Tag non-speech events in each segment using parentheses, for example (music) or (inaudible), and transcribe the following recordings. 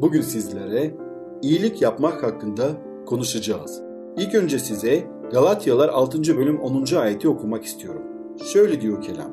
Bugün sizlere iyilik yapmak hakkında konuşacağız. İlk önce size Galatyalar 6. bölüm 10. ayeti okumak istiyorum. Şöyle diyor kelam.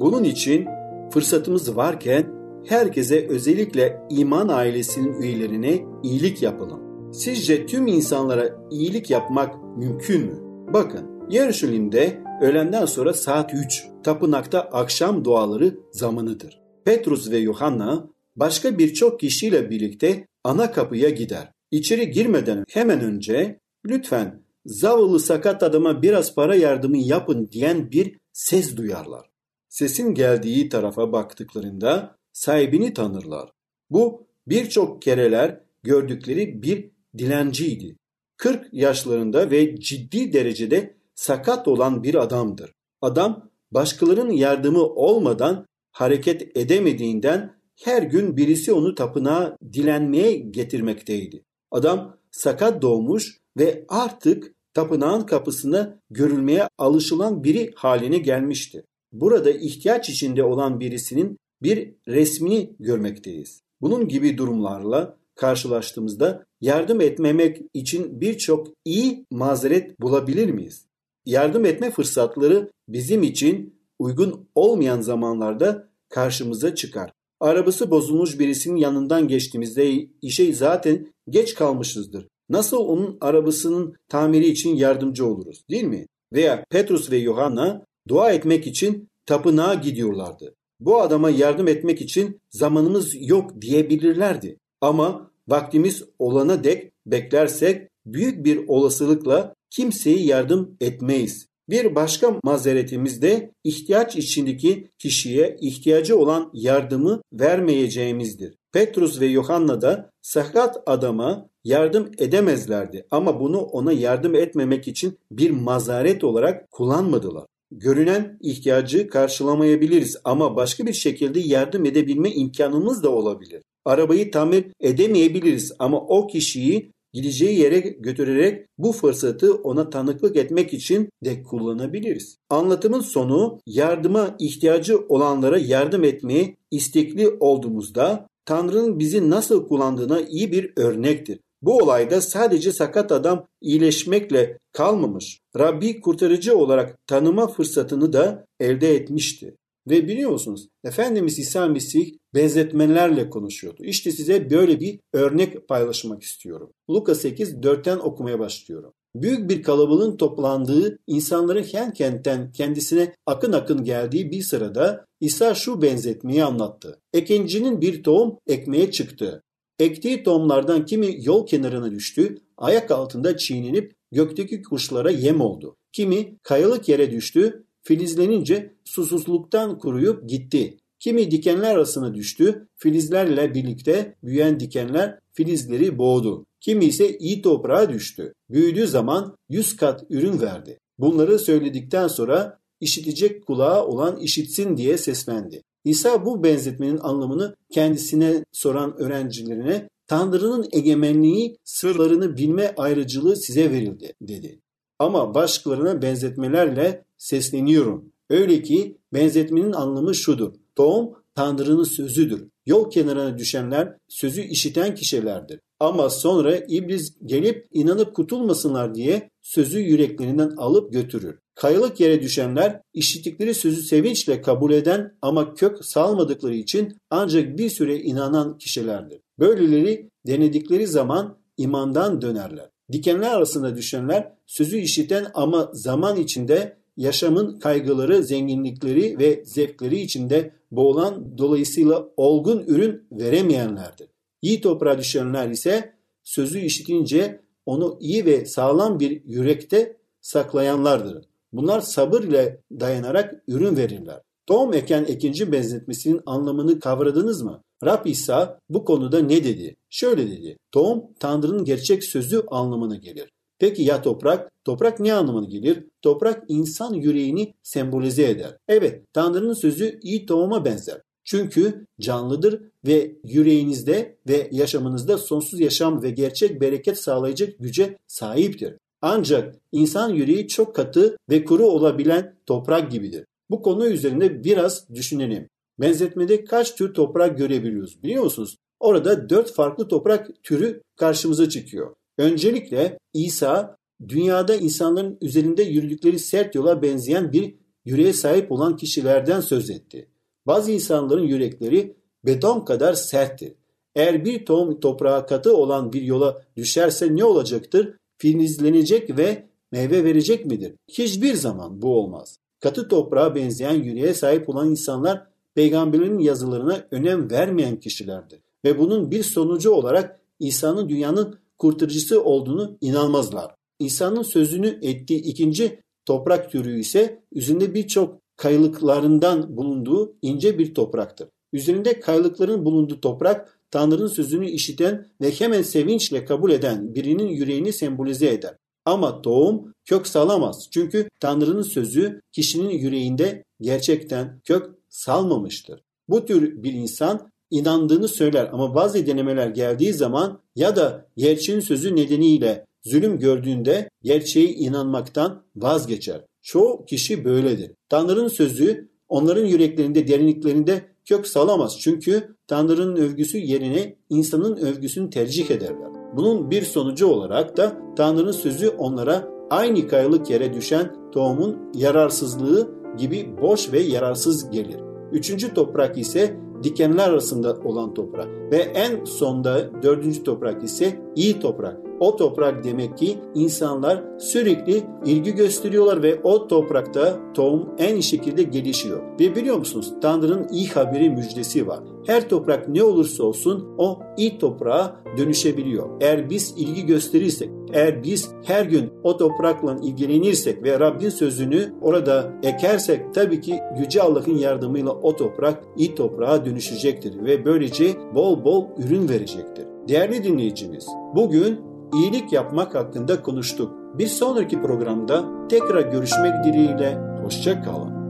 Bunun için fırsatımız varken herkese özellikle iman ailesinin üyelerine iyilik yapalım. Sizce tüm insanlara iyilik yapmak mümkün mü? Bakın Yarışilim'de öğlenden sonra saat 3 tapınakta akşam duaları zamanıdır. Petrus ve Yohanna başka birçok kişiyle birlikte ana kapıya gider. İçeri girmeden hemen önce lütfen zavallı sakat adama biraz para yardımı yapın diyen bir ses duyarlar. Sesin geldiği tarafa baktıklarında sahibini tanırlar. Bu birçok kereler gördükleri bir dilenciydi. 40 yaşlarında ve ciddi derecede sakat olan bir adamdır. Adam başkalarının yardımı olmadan hareket edemediğinden her gün birisi onu tapınağa dilenmeye getirmekteydi. Adam sakat doğmuş ve artık tapınağın kapısına görülmeye alışılan biri haline gelmişti. Burada ihtiyaç içinde olan birisinin bir resmini görmekteyiz. Bunun gibi durumlarla karşılaştığımızda yardım etmemek için birçok iyi mazeret bulabilir miyiz? Yardım etme fırsatları bizim için uygun olmayan zamanlarda karşımıza çıkar. Arabası bozulmuş birisinin yanından geçtiğimizde işe zaten geç kalmışızdır. Nasıl onun arabasının tamiri için yardımcı oluruz değil mi? Veya Petrus ve Yohanna dua etmek için tapınağa gidiyorlardı. Bu adama yardım etmek için zamanımız yok diyebilirlerdi. Ama vaktimiz olana dek beklersek büyük bir olasılıkla kimseye yardım etmeyiz. Bir başka mazeretimiz de ihtiyaç içindeki kişiye ihtiyacı olan yardımı vermeyeceğimizdir. Petrus ve Yohanna da sakat adama yardım edemezlerdi ama bunu ona yardım etmemek için bir mazaret olarak kullanmadılar. Görünen ihtiyacı karşılamayabiliriz ama başka bir şekilde yardım edebilme imkanımız da olabilir. Arabayı tamir edemeyebiliriz ama o kişiyi gideceği yere götürerek bu fırsatı ona tanıklık etmek için de kullanabiliriz. Anlatımın sonu yardıma ihtiyacı olanlara yardım etmeye istekli olduğumuzda Tanrı'nın bizi nasıl kullandığına iyi bir örnektir. Bu olayda sadece sakat adam iyileşmekle kalmamış. Rabbi kurtarıcı olarak tanıma fırsatını da elde etmişti. Ve biliyor musunuz Efendimiz İsa Mesih benzetmelerle konuşuyordu. İşte size böyle bir örnek paylaşmak istiyorum. Luka 8 4'ten okumaya başlıyorum. Büyük bir kalabalığın toplandığı, insanların hen kentten kendisine akın akın geldiği bir sırada İsa şu benzetmeyi anlattı. Ekincinin bir tohum ekmeye çıktı. Ektiği tohumlardan kimi yol kenarına düştü, ayak altında çiğnenip gökteki kuşlara yem oldu. Kimi kayalık yere düştü, filizlenince susuzluktan kuruyup gitti. Kimi dikenler arasına düştü, filizlerle birlikte büyüyen dikenler filizleri boğdu. Kimi ise iyi toprağa düştü. Büyüdüğü zaman yüz kat ürün verdi. Bunları söyledikten sonra işitecek kulağı olan işitsin diye seslendi. İsa bu benzetmenin anlamını kendisine soran öğrencilerine Tanrı'nın egemenliği sırlarını bilme ayrıcılığı size verildi dedi. Ama başkalarına benzetmelerle sesleniyorum. Öyle ki benzetmenin anlamı şudur. Tohum Tanrı'nın sözüdür. Yol kenarına düşenler sözü işiten kişilerdir. Ama sonra iblis gelip inanıp kurtulmasınlar diye sözü yüreklerinden alıp götürür. Kayalık yere düşenler işittikleri sözü sevinçle kabul eden ama kök salmadıkları için ancak bir süre inanan kişilerdir. Böyleleri denedikleri zaman imandan dönerler. Dikenler arasında düşenler sözü işiten ama zaman içinde yaşamın kaygıları, zenginlikleri ve zevkleri içinde boğulan dolayısıyla olgun ürün veremeyenlerdir. İyi toprağa düşenler ise sözü işitince onu iyi ve sağlam bir yürekte saklayanlardır. Bunlar sabır ile dayanarak ürün verirler. Tohum eken ekinci benzetmesinin anlamını kavradınız mı? Rab İsa bu konuda ne dedi? Şöyle dedi. Tohum Tanrı'nın gerçek sözü anlamına gelir. Peki ya toprak? Toprak ne anlamına gelir? Toprak insan yüreğini sembolize eder. Evet, Tanrı'nın sözü iyi tohuma benzer. Çünkü canlıdır ve yüreğinizde ve yaşamınızda sonsuz yaşam ve gerçek bereket sağlayacak güce sahiptir. Ancak insan yüreği çok katı ve kuru olabilen toprak gibidir. Bu konu üzerinde biraz düşünelim. Benzetmede kaç tür toprak görebiliyoruz biliyor musunuz? Orada dört farklı toprak türü karşımıza çıkıyor. Öncelikle İsa dünyada insanların üzerinde yürüdükleri sert yola benzeyen bir yüreğe sahip olan kişilerden söz etti. Bazı insanların yürekleri beton kadar serttir. Eğer bir tohum toprağa katı olan bir yola düşerse ne olacaktır? Filizlenecek ve meyve verecek midir? Hiçbir zaman bu olmaz. Katı toprağa benzeyen yüreğe sahip olan insanlar peygamberin yazılarına önem vermeyen kişilerdir. Ve bunun bir sonucu olarak İsa'nın dünyanın kurtarıcısı olduğunu inanmazlar. İsa'nın sözünü ettiği ikinci toprak türü ise üzerinde birçok kayılıklarından bulunduğu ince bir topraktır. Üzerinde kayılıkların bulunduğu toprak Tanrı'nın sözünü işiten ve hemen sevinçle kabul eden birinin yüreğini sembolize eder. Ama tohum kök salamaz. Çünkü Tanrı'nın sözü kişinin yüreğinde gerçekten kök salmamıştır. Bu tür bir insan inandığını söyler ama bazı denemeler geldiği zaman ya da gerçeğin sözü nedeniyle zulüm gördüğünde gerçeğe inanmaktan vazgeçer. Çoğu kişi böyledir. Tanrı'nın sözü onların yüreklerinde, derinliklerinde kök salamaz. Çünkü Tanrı'nın övgüsü yerine insanın övgüsünü tercih ederler. Bunun bir sonucu olarak da Tanrı'nın sözü onlara aynı kayalık yere düşen tohumun yararsızlığı gibi boş ve yararsız gelir. Üçüncü toprak ise dikenler arasında olan toprak ve en sonda dördüncü toprak ise iyi toprak. O toprak demek ki insanlar sürekli ilgi gösteriyorlar ve o toprakta tohum en iyi şekilde gelişiyor. Ve biliyor musunuz Tanrı'nın iyi haberi müjdesi var. Her toprak ne olursa olsun o iyi toprağa dönüşebiliyor. Eğer biz ilgi gösterirsek, eğer biz her gün o toprakla ilgilenirsek ve Rabbin sözünü orada ekersek tabii ki Yüce Allah'ın yardımıyla o toprak iyi toprağa dönüşecektir ve böylece bol bol ürün verecektir. Değerli dinleyicimiz, bugün iyilik yapmak hakkında konuştuk. Bir sonraki programda tekrar görüşmek dileğiyle hoşça kalın.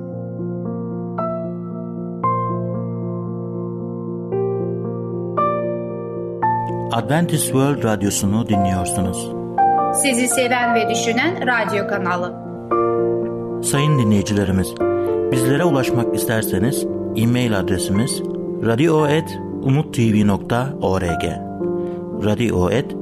Adventist World Radyosu'nu dinliyorsunuz. Sizi seven ve düşünen radyo kanalı. Sayın dinleyicilerimiz, bizlere ulaşmak isterseniz e-mail adresimiz radio.umutv.org radio.umutv.org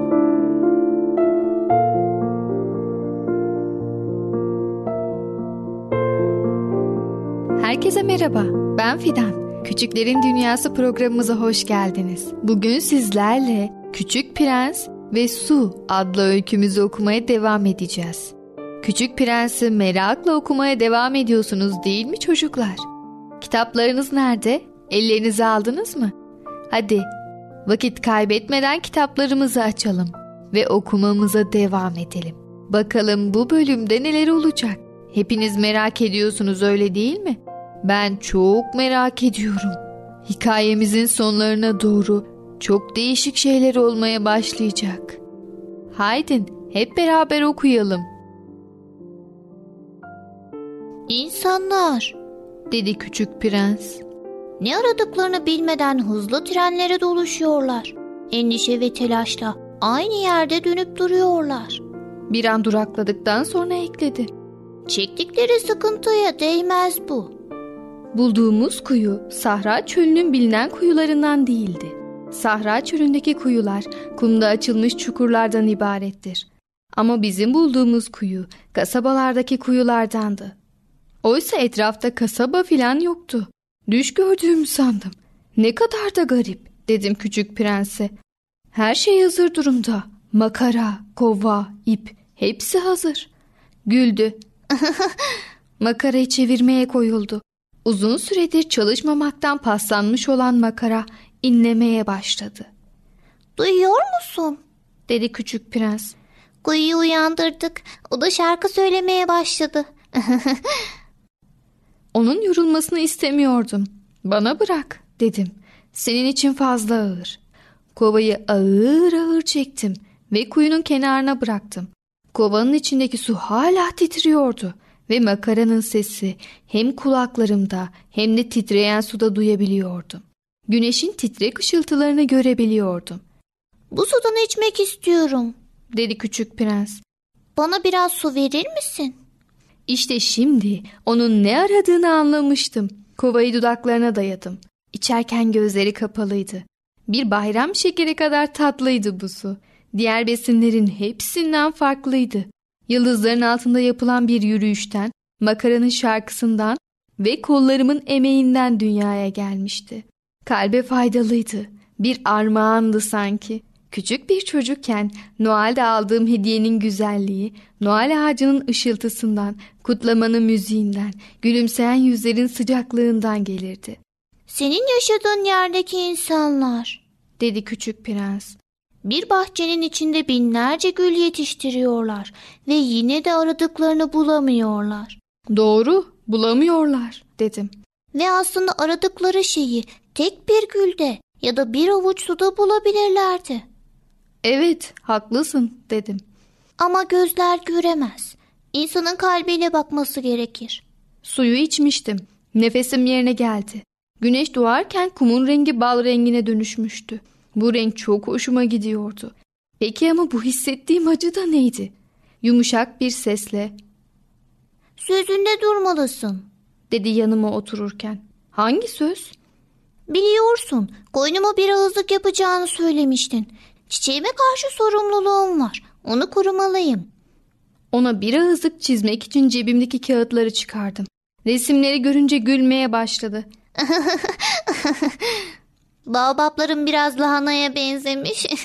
ben Fidan. Küçüklerin Dünyası programımıza hoş geldiniz. Bugün sizlerle Küçük Prens ve Su adlı öykümüzü okumaya devam edeceğiz. Küçük Prens'i merakla okumaya devam ediyorsunuz değil mi çocuklar? Kitaplarınız nerede? Ellerinize aldınız mı? Hadi vakit kaybetmeden kitaplarımızı açalım. ve okumamıza devam edelim. Bakalım bu bölümde neler olacak? Hepiniz merak ediyorsunuz öyle değil mi? Ben çok merak ediyorum. Hikayemizin sonlarına doğru çok değişik şeyler olmaya başlayacak. Haydin hep beraber okuyalım. İnsanlar dedi küçük prens. ne aradıklarını bilmeden hızlı trenlere doluşuyorlar. Endişe ve telaşla aynı yerde dönüp duruyorlar. Bir an durakladıktan sonra ekledi. Çektikleri sıkıntıya değmez bu. Bulduğumuz kuyu Sahra çölünün bilinen kuyularından değildi. Sahra çölündeki kuyular kumda açılmış çukurlardan ibarettir. Ama bizim bulduğumuz kuyu kasabalardaki kuyulardandı. Oysa etrafta kasaba filan yoktu. Düş gördüğümü sandım. Ne kadar da garip dedim küçük prense. Her şey hazır durumda. Makara, kova, ip hepsi hazır. Güldü. (laughs) Makarayı çevirmeye koyuldu. Uzun süredir çalışmamaktan paslanmış olan makara inlemeye başladı. Duyuyor musun? Dedi küçük prens. Kuyuyu uyandırdık. O da şarkı söylemeye başladı. (laughs) Onun yorulmasını istemiyordum. Bana bırak dedim. Senin için fazla ağır. Kovayı ağır ağır çektim ve kuyunun kenarına bıraktım. Kovanın içindeki su hala titriyordu ve makaranın sesi hem kulaklarımda hem de titreyen suda duyabiliyordum. Güneşin titrek ışıltılarını görebiliyordum. Bu sudan içmek istiyorum. Dedi küçük prens. Bana biraz su verir misin? İşte şimdi onun ne aradığını anlamıştım. Kovayı dudaklarına dayadım. İçerken gözleri kapalıydı. Bir bayram şekeri kadar tatlıydı bu su. Diğer besinlerin hepsinden farklıydı. Yıldızların altında yapılan bir yürüyüşten, makaranın şarkısından ve kollarımın emeğinden dünyaya gelmişti. Kalbe faydalıydı. Bir armağandı sanki. Küçük bir çocukken Noel'de aldığım hediyenin güzelliği, Noel ağacının ışıltısından, kutlamanın müziğinden, gülümseyen yüzlerin sıcaklığından gelirdi. Senin yaşadığın yerdeki insanlar. Dedi küçük prens. Bir bahçenin içinde binlerce gül yetiştiriyorlar ve yine de aradıklarını bulamıyorlar. Doğru, bulamıyorlar dedim. Ve aslında aradıkları şeyi tek bir gülde ya da bir avuç suda bulabilirlerdi. Evet, haklısın dedim. Ama gözler göremez. İnsanın kalbiyle bakması gerekir. Suyu içmiştim. Nefesim yerine geldi. Güneş doğarken kumun rengi bal rengine dönüşmüştü. Bu renk çok hoşuma gidiyordu. Peki ama bu hissettiğim acı da neydi? Yumuşak bir sesle Sözünde durmalısın. dedi yanıma otururken. Hangi söz? Biliyorsun, koynuma bir ağızlık yapacağını söylemiştin. Çiçeğime karşı sorumluluğum var. Onu korumalıyım. Ona bir ağızlık çizmek için cebimdeki kağıtları çıkardım. Resimleri görünce gülmeye başladı. (laughs) Baobaplarım biraz lahanaya benzemiş. (laughs)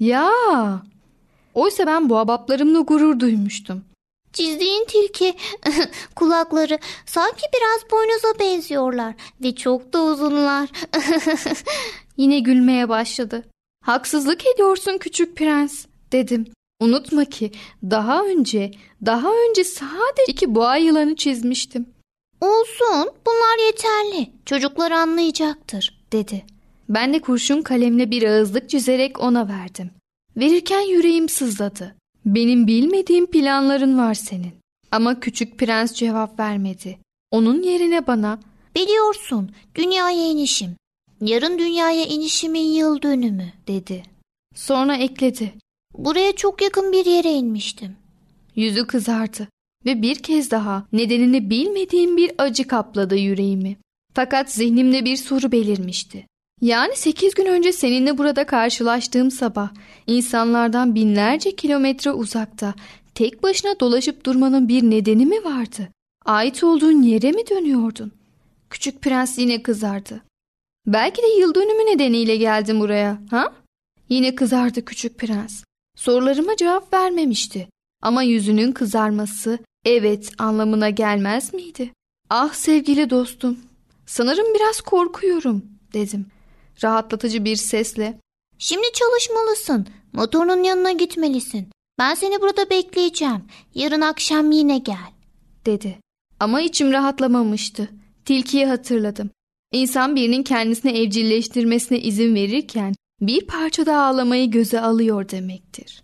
Ya! Oysa ben bu abaplarımla gurur duymuştum. Çizdiğin tilki (laughs) kulakları sanki biraz boynuza benziyorlar ve çok da uzunlar. (laughs) Yine gülmeye başladı. Haksızlık ediyorsun küçük prens dedim. Unutma ki daha önce, daha önce sadece iki boğa yılanı çizmiştim Olsun, bunlar yeterli. Çocuklar anlayacaktır, dedi. Ben de kurşun kalemle bir ağızlık çizerek ona verdim. Verirken yüreğim sızladı. Benim bilmediğim planların var senin. Ama küçük prens cevap vermedi. Onun yerine bana Biliyorsun, dünyaya inişim. Yarın dünyaya inişimin yıl dönümü, dedi. sonra ekledi. Buraya çok yakın bir yere inmiştim. Yüzü kızardı ve bir kez daha nedenini bilmediğim bir acı kapladı yüreğimi. Fakat zihnimde bir soru belirmişti. Yani sekiz gün önce seninle burada karşılaştığım sabah insanlardan binlerce kilometre uzakta tek başına dolaşıp durmanın bir nedeni mi vardı? Ait olduğun yere mi dönüyordun? Küçük prens yine kızardı. Belki de yıl dönümü nedeniyle geldim buraya, ha? Yine kızardı küçük prens. Sorularıma cevap vermemişti. Ama yüzünün kızarması evet anlamına gelmez miydi? Ah sevgili dostum, sanırım biraz korkuyorum dedim. Rahatlatıcı bir sesle Şimdi çalışmalısın. Motorun yanına gitmelisin. Ben seni burada bekleyeceğim. Yarın akşam yine gel. dedi. Ama içim rahatlamamıştı. Tilkiyi hatırladım. İnsan birinin kendisini evcilleştirmesine izin verirken bir parça da ağlamayı göze alıyor demektir.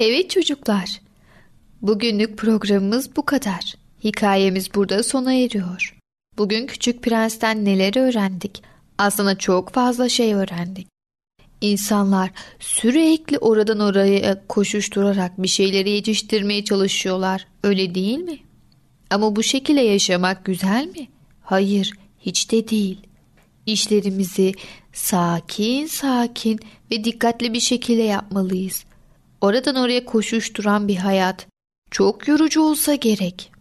Evet çocuklar, bugünlük programımız bu kadar. Hikayemiz burada sona eriyor. Bugün Küçük Prens'ten neler öğrendik? Aslında çok fazla şey öğrendik. İnsanlar sürekli oradan oraya koşuşturarak bir şeyleri yetiştirmeye çalışıyorlar. Öyle değil mi? Ama bu şekilde yaşamak güzel mi? Hayır, hiç de değil. İşlerimizi sakin sakin ve dikkatli bir şekilde yapmalıyız. Oradan oraya koşuşturan bir hayat çok yorucu olsa gerek.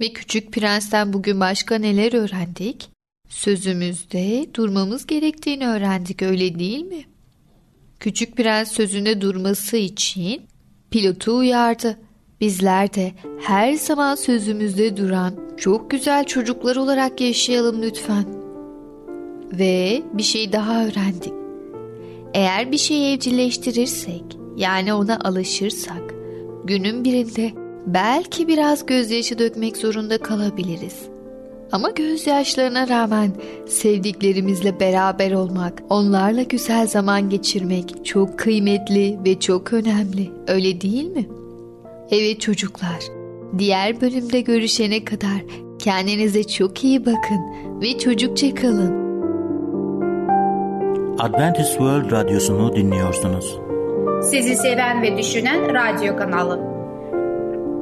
Ve küçük prensten bugün başka neler öğrendik? Sözümüzde durmamız gerektiğini öğrendik öyle değil mi? Küçük prens sözünde durması için pilotu uyardı. Bizler de her zaman sözümüzde duran çok güzel çocuklar olarak yaşayalım lütfen. Ve bir şey daha öğrendik. Eğer bir şeyi evcilleştirirsek, yani ona alışırsak, günün birinde belki biraz gözyaşı dökmek zorunda kalabiliriz. Ama gözyaşlarına rağmen sevdiklerimizle beraber olmak, onlarla güzel zaman geçirmek çok kıymetli ve çok önemli. Öyle değil mi? Evet çocuklar, diğer bölümde görüşene kadar kendinize çok iyi bakın ve çocukça kalın. Adventist World Radyosu'nu dinliyorsunuz. Sizi seven ve düşünen radyo kanalı.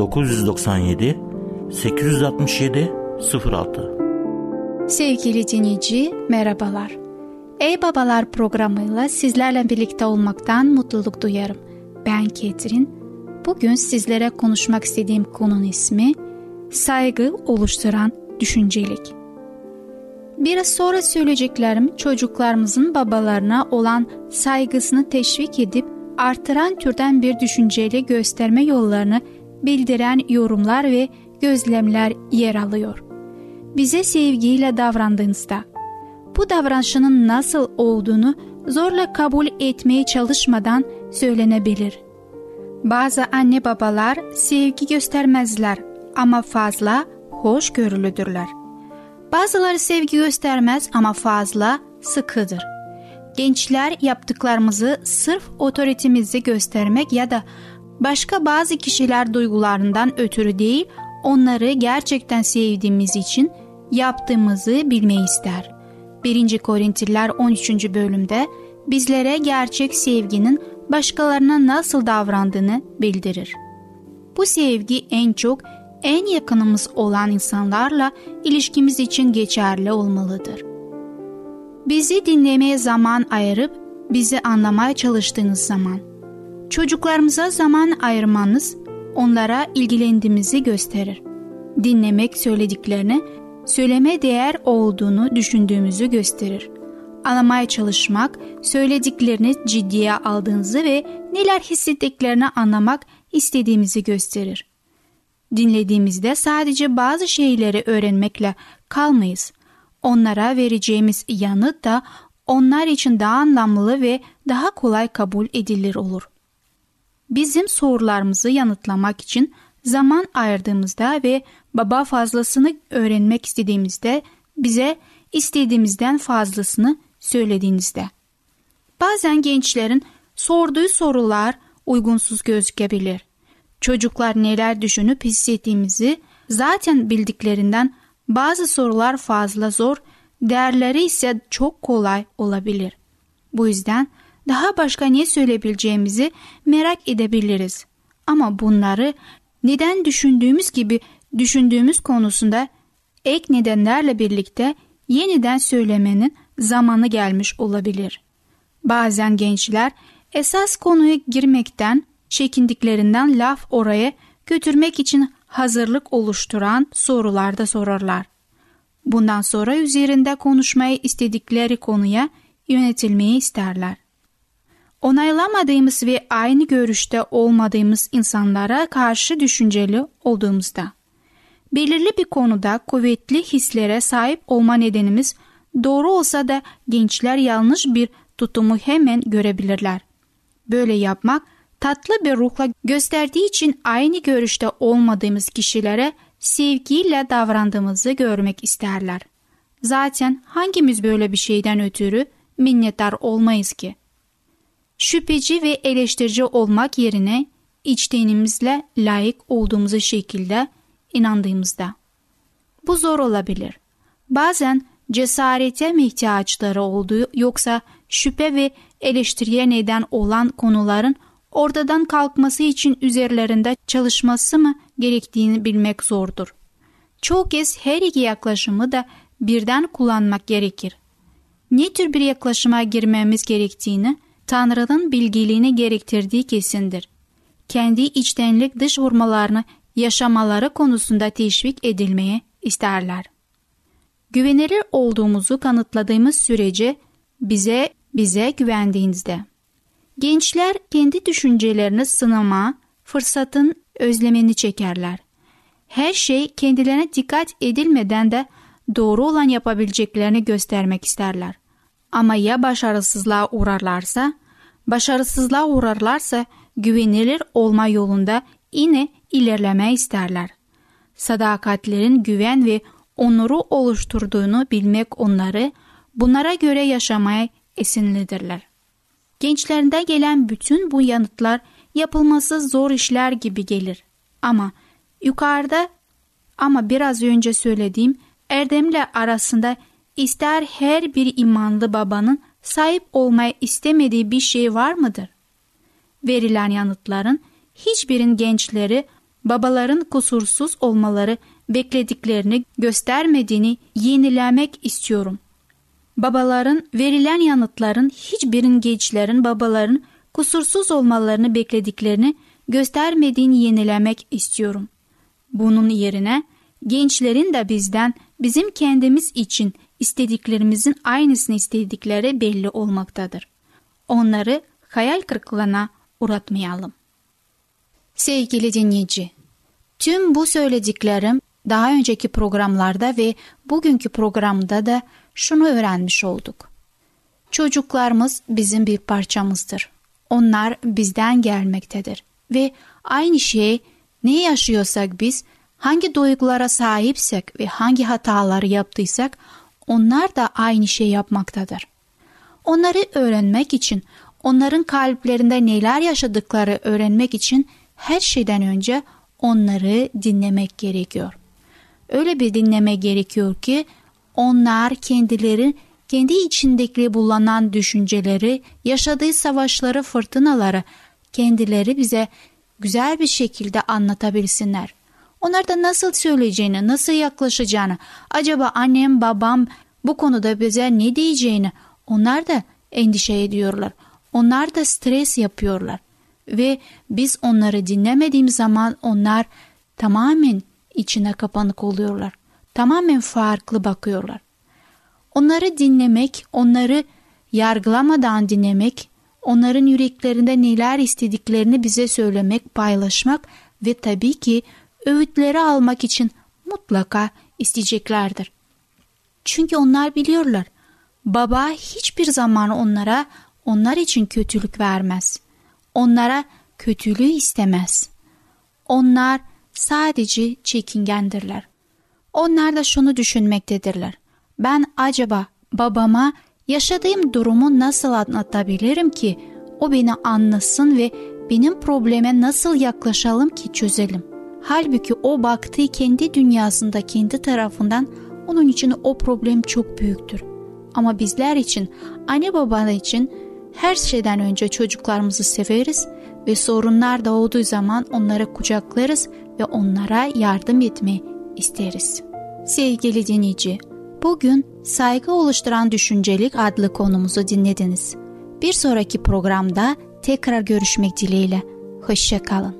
997 867 06 Sevgili dinleyici merhabalar. Ey Babalar programıyla sizlerle birlikte olmaktan mutluluk duyarım. Ben Ketrin. Bugün sizlere konuşmak istediğim konunun ismi saygı oluşturan düşüncelik. Biraz sonra söyleyeceklerim çocuklarımızın babalarına olan saygısını teşvik edip artıran türden bir düşünceyle gösterme yollarını bildiren yorumlar ve gözlemler yer alıyor. Bize sevgiyle davrandığınızda bu davranışının nasıl olduğunu zorla kabul etmeye çalışmadan söylenebilir. Bazı anne babalar sevgi göstermezler ama fazla hoşgörülüdürler. Bazıları sevgi göstermez ama fazla sıkıdır. Gençler yaptıklarımızı sırf otoritemizi göstermek ya da başka bazı kişiler duygularından ötürü değil, onları gerçekten sevdiğimiz için yaptığımızı bilmeyi ister. 1. Korintliler 13. bölümde bizlere gerçek sevginin başkalarına nasıl davrandığını bildirir. Bu sevgi en çok en yakınımız olan insanlarla ilişkimiz için geçerli olmalıdır. Bizi dinlemeye zaman ayırıp bizi anlamaya çalıştığınız zaman, çocuklarımıza zaman ayırmanız onlara ilgilendiğimizi gösterir. Dinlemek söylediklerini söyleme değer olduğunu düşündüğümüzü gösterir. Anlamaya çalışmak, söylediklerini ciddiye aldığınızı ve neler hissettiklerini anlamak istediğimizi gösterir. Dinlediğimizde sadece bazı şeyleri öğrenmekle kalmayız. Onlara vereceğimiz yanıt da onlar için daha anlamlı ve daha kolay kabul edilir olur. Bizim sorularımızı yanıtlamak için zaman ayırdığımızda ve baba fazlasını öğrenmek istediğimizde bize istediğimizden fazlasını söylediğinizde. Bazen gençlerin sorduğu sorular uygunsuz gözükebilir. Çocuklar neler düşünüp hissettiğimizi zaten bildiklerinden bazı sorular fazla zor, değerleri ise çok kolay olabilir. Bu yüzden daha başka ne söyleyebileceğimizi merak edebiliriz. Ama bunları neden düşündüğümüz gibi düşündüğümüz konusunda ek nedenlerle birlikte yeniden söylemenin zamanı gelmiş olabilir. Bazen gençler esas konuya girmekten çekindiklerinden laf oraya götürmek için hazırlık oluşturan sorular da sorarlar. Bundan sonra üzerinde konuşmayı istedikleri konuya yönetilmeyi isterler. Onaylamadığımız ve aynı görüşte olmadığımız insanlara karşı düşünceli olduğumuzda, belirli bir konuda kuvvetli hislere sahip olma nedenimiz doğru olsa da gençler yanlış bir tutumu hemen görebilirler. Böyle yapmak tatlı bir ruhla gösterdiği için aynı görüşte olmadığımız kişilere sevgiyle davrandığımızı görmek isterler. Zaten hangimiz böyle bir şeyden ötürü minnettar olmayız ki? Şüpheci ve eleştirici olmak yerine içtenimizle layık olduğumuzu şekilde inandığımızda. Bu zor olabilir. Bazen cesarete mi ihtiyaçları olduğu yoksa şüphe ve eleştiriye neden olan konuların ortadan kalkması için üzerlerinde çalışması mı gerektiğini bilmek zordur. Çoğu kez her iki yaklaşımı da birden kullanmak gerekir. Ne tür bir yaklaşıma girmemiz gerektiğini Tanrı'nın bilgiliğini gerektirdiği kesindir. Kendi içtenlik dış vurmalarını yaşamaları konusunda teşvik edilmeye isterler. Güvenilir olduğumuzu kanıtladığımız sürece bize bize güvendiğinizde. Gençler kendi düşüncelerini sınama fırsatın özlemini çekerler. Her şey kendilerine dikkat edilmeden de doğru olan yapabileceklerini göstermek isterler. Ama ya başarısızlığa uğrarlarsa, başarısızlığa uğrarlarsa güvenilir olma yolunda yine ilerleme isterler. Sadakatlerin güven ve onuru oluşturduğunu bilmek onları bunlara göre yaşamaya esinlidirler. Gençlerinde gelen bütün bu yanıtlar yapılması zor işler gibi gelir. Ama yukarıda ama biraz önce söylediğim erdemle arasında ister her bir imanlı babanın sahip olmayı istemediği bir şey var mıdır? Verilen yanıtların hiçbirin gençleri babaların kusursuz olmaları beklediklerini göstermediğini yenilemek istiyorum. Babaların verilen yanıtların hiçbirin gençlerin babaların kusursuz olmalarını beklediklerini göstermediğini yenilemek istiyorum. Bunun yerine gençlerin de bizden bizim kendimiz için istediklerimizin aynısını istedikleri belli olmaktadır. Onları hayal kırıklığına uğratmayalım. Sevgili dinleyici, tüm bu söylediklerim daha önceki programlarda ve bugünkü programda da şunu öğrenmiş olduk. Çocuklarımız bizim bir parçamızdır. Onlar bizden gelmektedir ve aynı şey ne yaşıyorsak biz hangi duygulara sahipsek ve hangi hataları yaptıysak onlar da aynı şey yapmaktadır. Onları öğrenmek için, onların kalplerinde neler yaşadıkları öğrenmek için her şeyden önce onları dinlemek gerekiyor. Öyle bir dinleme gerekiyor ki onlar kendileri kendi içindeki bulunan düşünceleri, yaşadığı savaşları, fırtınaları kendileri bize güzel bir şekilde anlatabilsinler. Onlar da nasıl söyleyeceğini, nasıl yaklaşacağını, acaba annem, babam bu konuda bize ne diyeceğini onlar da endişe ediyorlar. Onlar da stres yapıyorlar. Ve biz onları dinlemediğimiz zaman onlar tamamen içine kapanık oluyorlar. Tamamen farklı bakıyorlar. Onları dinlemek, onları yargılamadan dinlemek, onların yüreklerinde neler istediklerini bize söylemek, paylaşmak ve tabii ki öğütleri almak için mutlaka isteyeceklerdir. Çünkü onlar biliyorlar. Baba hiçbir zaman onlara onlar için kötülük vermez. Onlara kötülüğü istemez. Onlar sadece çekingendirler. Onlar da şunu düşünmektedirler. Ben acaba babama yaşadığım durumu nasıl anlatabilirim ki o beni anlasın ve benim probleme nasıl yaklaşalım ki çözelim. Halbuki o baktığı kendi dünyasında kendi tarafından onun için o problem çok büyüktür. Ama bizler için, anne baba için her şeyden önce çocuklarımızı severiz ve sorunlar doğduğu zaman onları kucaklarız ve onlara yardım etmeyi isteriz. Sevgili dinleyici, bugün saygı oluşturan düşüncelik adlı konumuzu dinlediniz. Bir sonraki programda tekrar görüşmek dileğiyle. Hoşçakalın.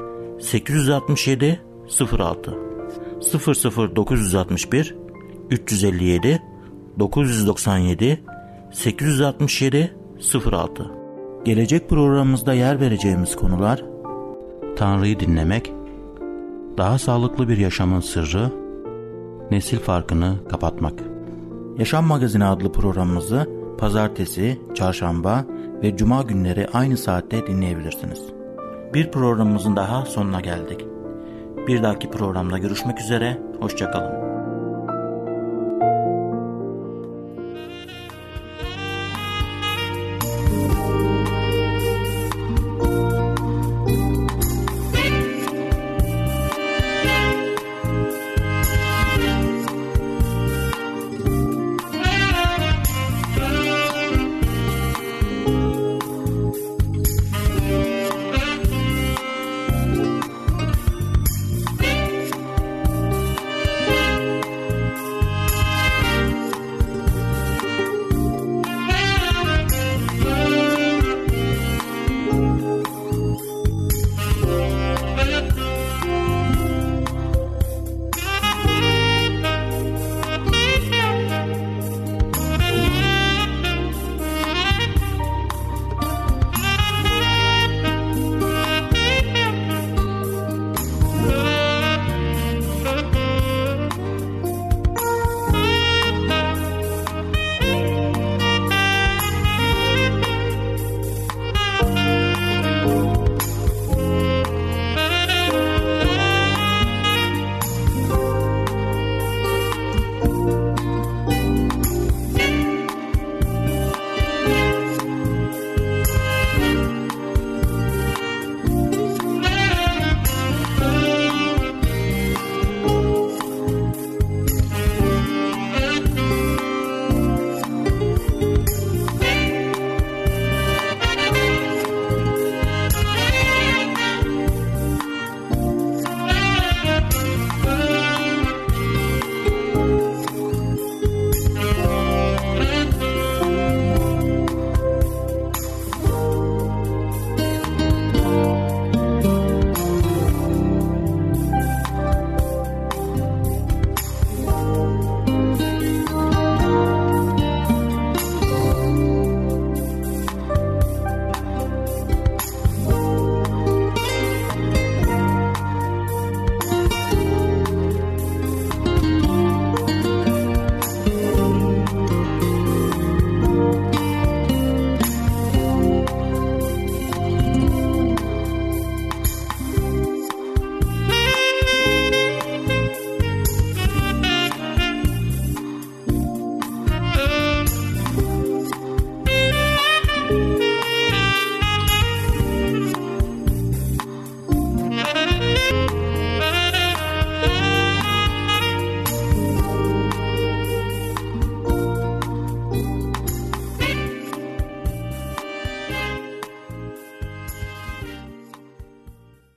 867 06 00961 357 997 867 06 Gelecek programımızda yer vereceğimiz konular Tanrı'yı dinlemek, daha sağlıklı bir yaşamın sırrı, nesil farkını kapatmak. Yaşam Magazini adlı programımızı pazartesi, çarşamba ve cuma günleri aynı saatte dinleyebilirsiniz. Bir programımızın daha sonuna geldik. Bir dahaki programda görüşmek üzere, hoşçakalın.